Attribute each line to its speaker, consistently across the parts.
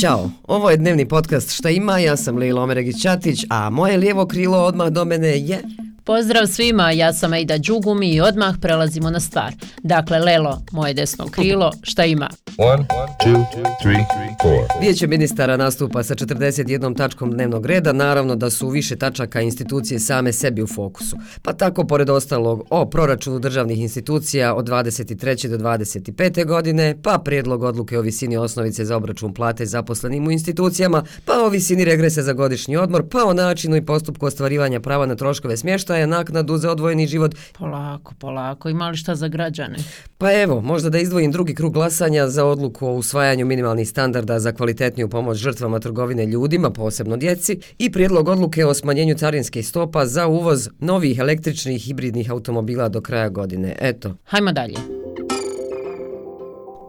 Speaker 1: Ćao, ovo je dnevni podcast Šta ima, ja sam Lila Omeregić-Ćatić, a moje lijevo krilo odmah do mene je...
Speaker 2: Pozdrav svima, ja sam Aida Đugumi i odmah prelazimo na stvar. Dakle, Lelo, moje desno krilo, šta ima?
Speaker 3: One, two, three, four.
Speaker 1: Vijeće ministara nastupa sa 41 tačkom dnevnog reda, naravno da su više tačaka institucije same sebi u fokusu. Pa tako, pored ostalog, o proračunu državnih institucija od 23. do 25. godine, pa prijedlog odluke o visini osnovice za obračun plate zaposlenim u institucijama, pa o visini regrese za godišnji odmor, pa o načinu i postupku ostvarivanja prava na troškove smještaja, naknadu za odvojeni život.
Speaker 2: Polako, polako, ima li šta za građane?
Speaker 1: Pa evo, možda da izdvojim drugi krug glasanja za odluku o usvajanju minimalnih standarda za kvalitetniju pomoć žrtvama trgovine ljudima, posebno djeci, i prijedlog odluke o smanjenju carinske stopa za uvoz novih električnih hibridnih automobila do kraja godine. Eto.
Speaker 2: Hajmo dalje.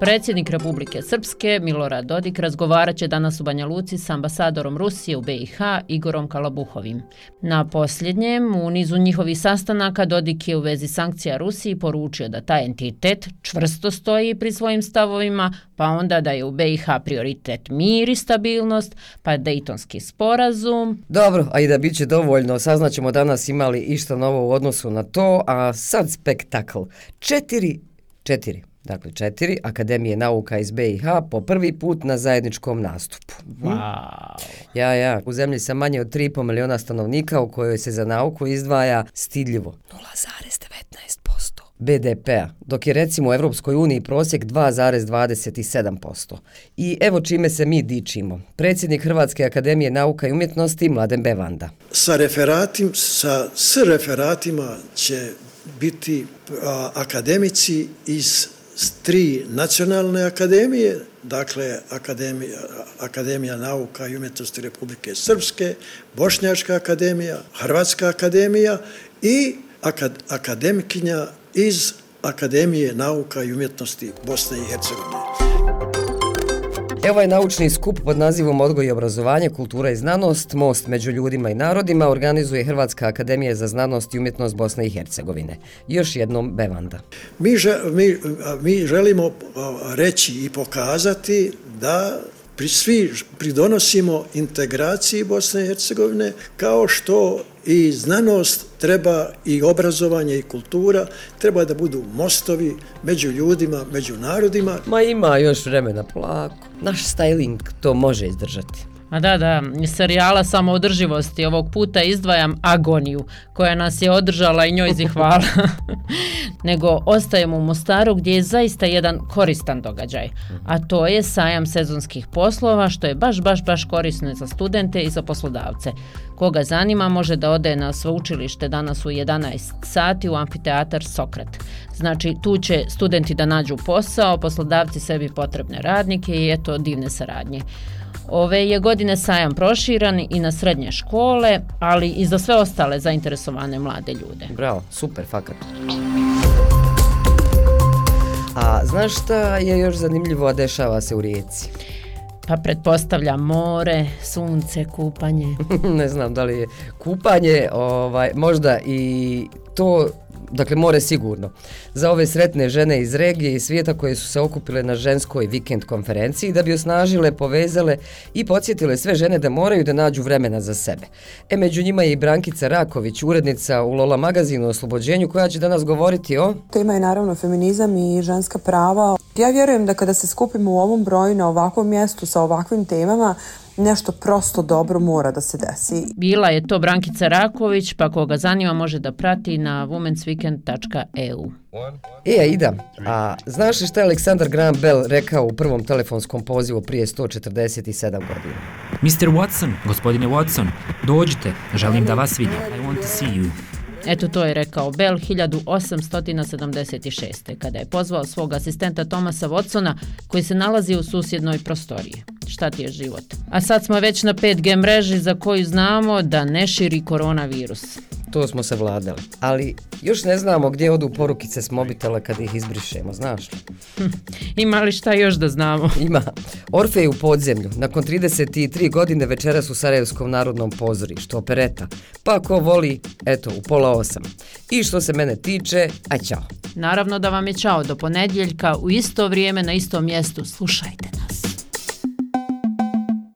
Speaker 2: Predsjednik Republike Srpske Milorad Dodik razgovarat će danas u Banja Luci s ambasadorom Rusije u BiH Igorom Kalabuhovim. Na posljednjem, u nizu njihovih sastanaka, Dodik je u vezi sankcija Rusiji poručio da taj entitet čvrsto stoji pri svojim stavovima, pa onda da je u BiH prioritet mir i stabilnost, pa Dejtonski sporazum.
Speaker 1: Dobro, a i da bit će dovoljno, saznaćemo danas imali išta novo u odnosu na to, a sad spektakl. Četiri, četiri dakle četiri, Akademije nauka iz BiH po prvi put na zajedničkom nastupu.
Speaker 2: Wow.
Speaker 1: Ja, ja, u zemlji sa manje od 3,5 miliona stanovnika u kojoj se za nauku izdvaja stidljivo 0,19% BDP-a, dok je recimo u Evropskoj uniji prosjek 2,27%. I evo čime se mi dičimo. Predsjednik Hrvatske akademije nauka i umjetnosti Mladen Bevanda.
Speaker 4: Sa referatim, sa s referatima će biti a, akademici iz tri nacionalne akademije, dakle Akademija, akademija nauka i umjetnosti Republike Srpske, Bošnjačka akademija, Hrvatska akademija i akad, akademikinja iz Akademije nauka i umjetnosti Bosne i Hercegovine.
Speaker 1: Evo je naučni skup pod nazivom Odgoj i obrazovanje, kultura i znanost, most među ljudima i narodima, organizuje Hrvatska akademija za znanost i umjetnost Bosne i Hercegovine. Još jednom Bevanda.
Speaker 4: Mi, že, mi, mi želimo reći i pokazati da pri svi pridonosimo integraciji Bosne i Hercegovine kao što i znanost treba i obrazovanje i kultura treba da budu mostovi među ljudima, među narodima.
Speaker 1: Ma ima još vremena, polako. Naš styling to može izdržati.
Speaker 2: A da, da, iz serijala samoodrživosti ovog puta izdvajam agoniju koja nas je održala i njoj zihvala. Nego ostajemo u Mostaru gdje je zaista jedan koristan događaj. A to je sajam sezonskih poslova što je baš, baš, baš korisno za studente i za poslodavce. Koga zanima može da ode na sveučilište danas u 11 sati u amfiteatar Sokrat. Znači tu će studenti da nađu posao, poslodavci sebi potrebne radnike i eto divne saradnje. Ove je godine sajam proširan i na srednje škole, ali i za sve ostale zainteresovane mlade ljude.
Speaker 1: Bravo, super, fakat. A znaš šta je još zanimljivo, a dešava se u rijeci?
Speaker 2: Pa pretpostavlja more, sunce, kupanje.
Speaker 1: ne znam da li je kupanje, ovaj, možda i to dakle more sigurno, za ove sretne žene iz regije i svijeta koje su se okupile na ženskoj vikend konferenciji da bi osnažile, povezale i podsjetile sve žene da moraju da nađu vremena za sebe. E, među njima je i Brankica Raković, urednica u Lola magazinu o oslobođenju koja će danas govoriti o...
Speaker 5: Tema je naravno feminizam i ženska prava. Ja vjerujem da kada se skupimo u ovom broju na ovakvom mjestu sa ovakvim temama, nešto prosto dobro mora da se desi.
Speaker 2: Bila je to Brankica Raković, pa koga zanima može da prati na womensweekend.eu.
Speaker 1: E, Aida, a znaš li što je Aleksandar Graham Bell rekao u prvom telefonskom pozivu prije 147 godina?
Speaker 6: Mr. Watson, gospodine Watson, dođite, želim da vas vidim. I want to see you.
Speaker 2: Eto to je rekao Bell 1876. kada je pozvao svog asistenta Tomasa Watsona koji se nalazi u susjednoj prostoriji. Šta ti je život? A sad smo već na 5G mreži za koju znamo da ne širi koronavirus.
Speaker 1: To smo se vladali. Ali još ne znamo gdje odu porukice s mobitela kad ih izbrišemo, znaš li?
Speaker 2: Hm, ima li šta još da znamo?
Speaker 1: Ima. Orfej u podzemlju. Nakon 33 godine večeras u Sarajevskom narodnom pozorištu. Opereta. Pa ko voli, eto, u pola osam. I što se mene tiče, aj čao.
Speaker 2: Naravno da vam je čao do ponedjeljka u isto vrijeme na istom mjestu. Slušajte nas.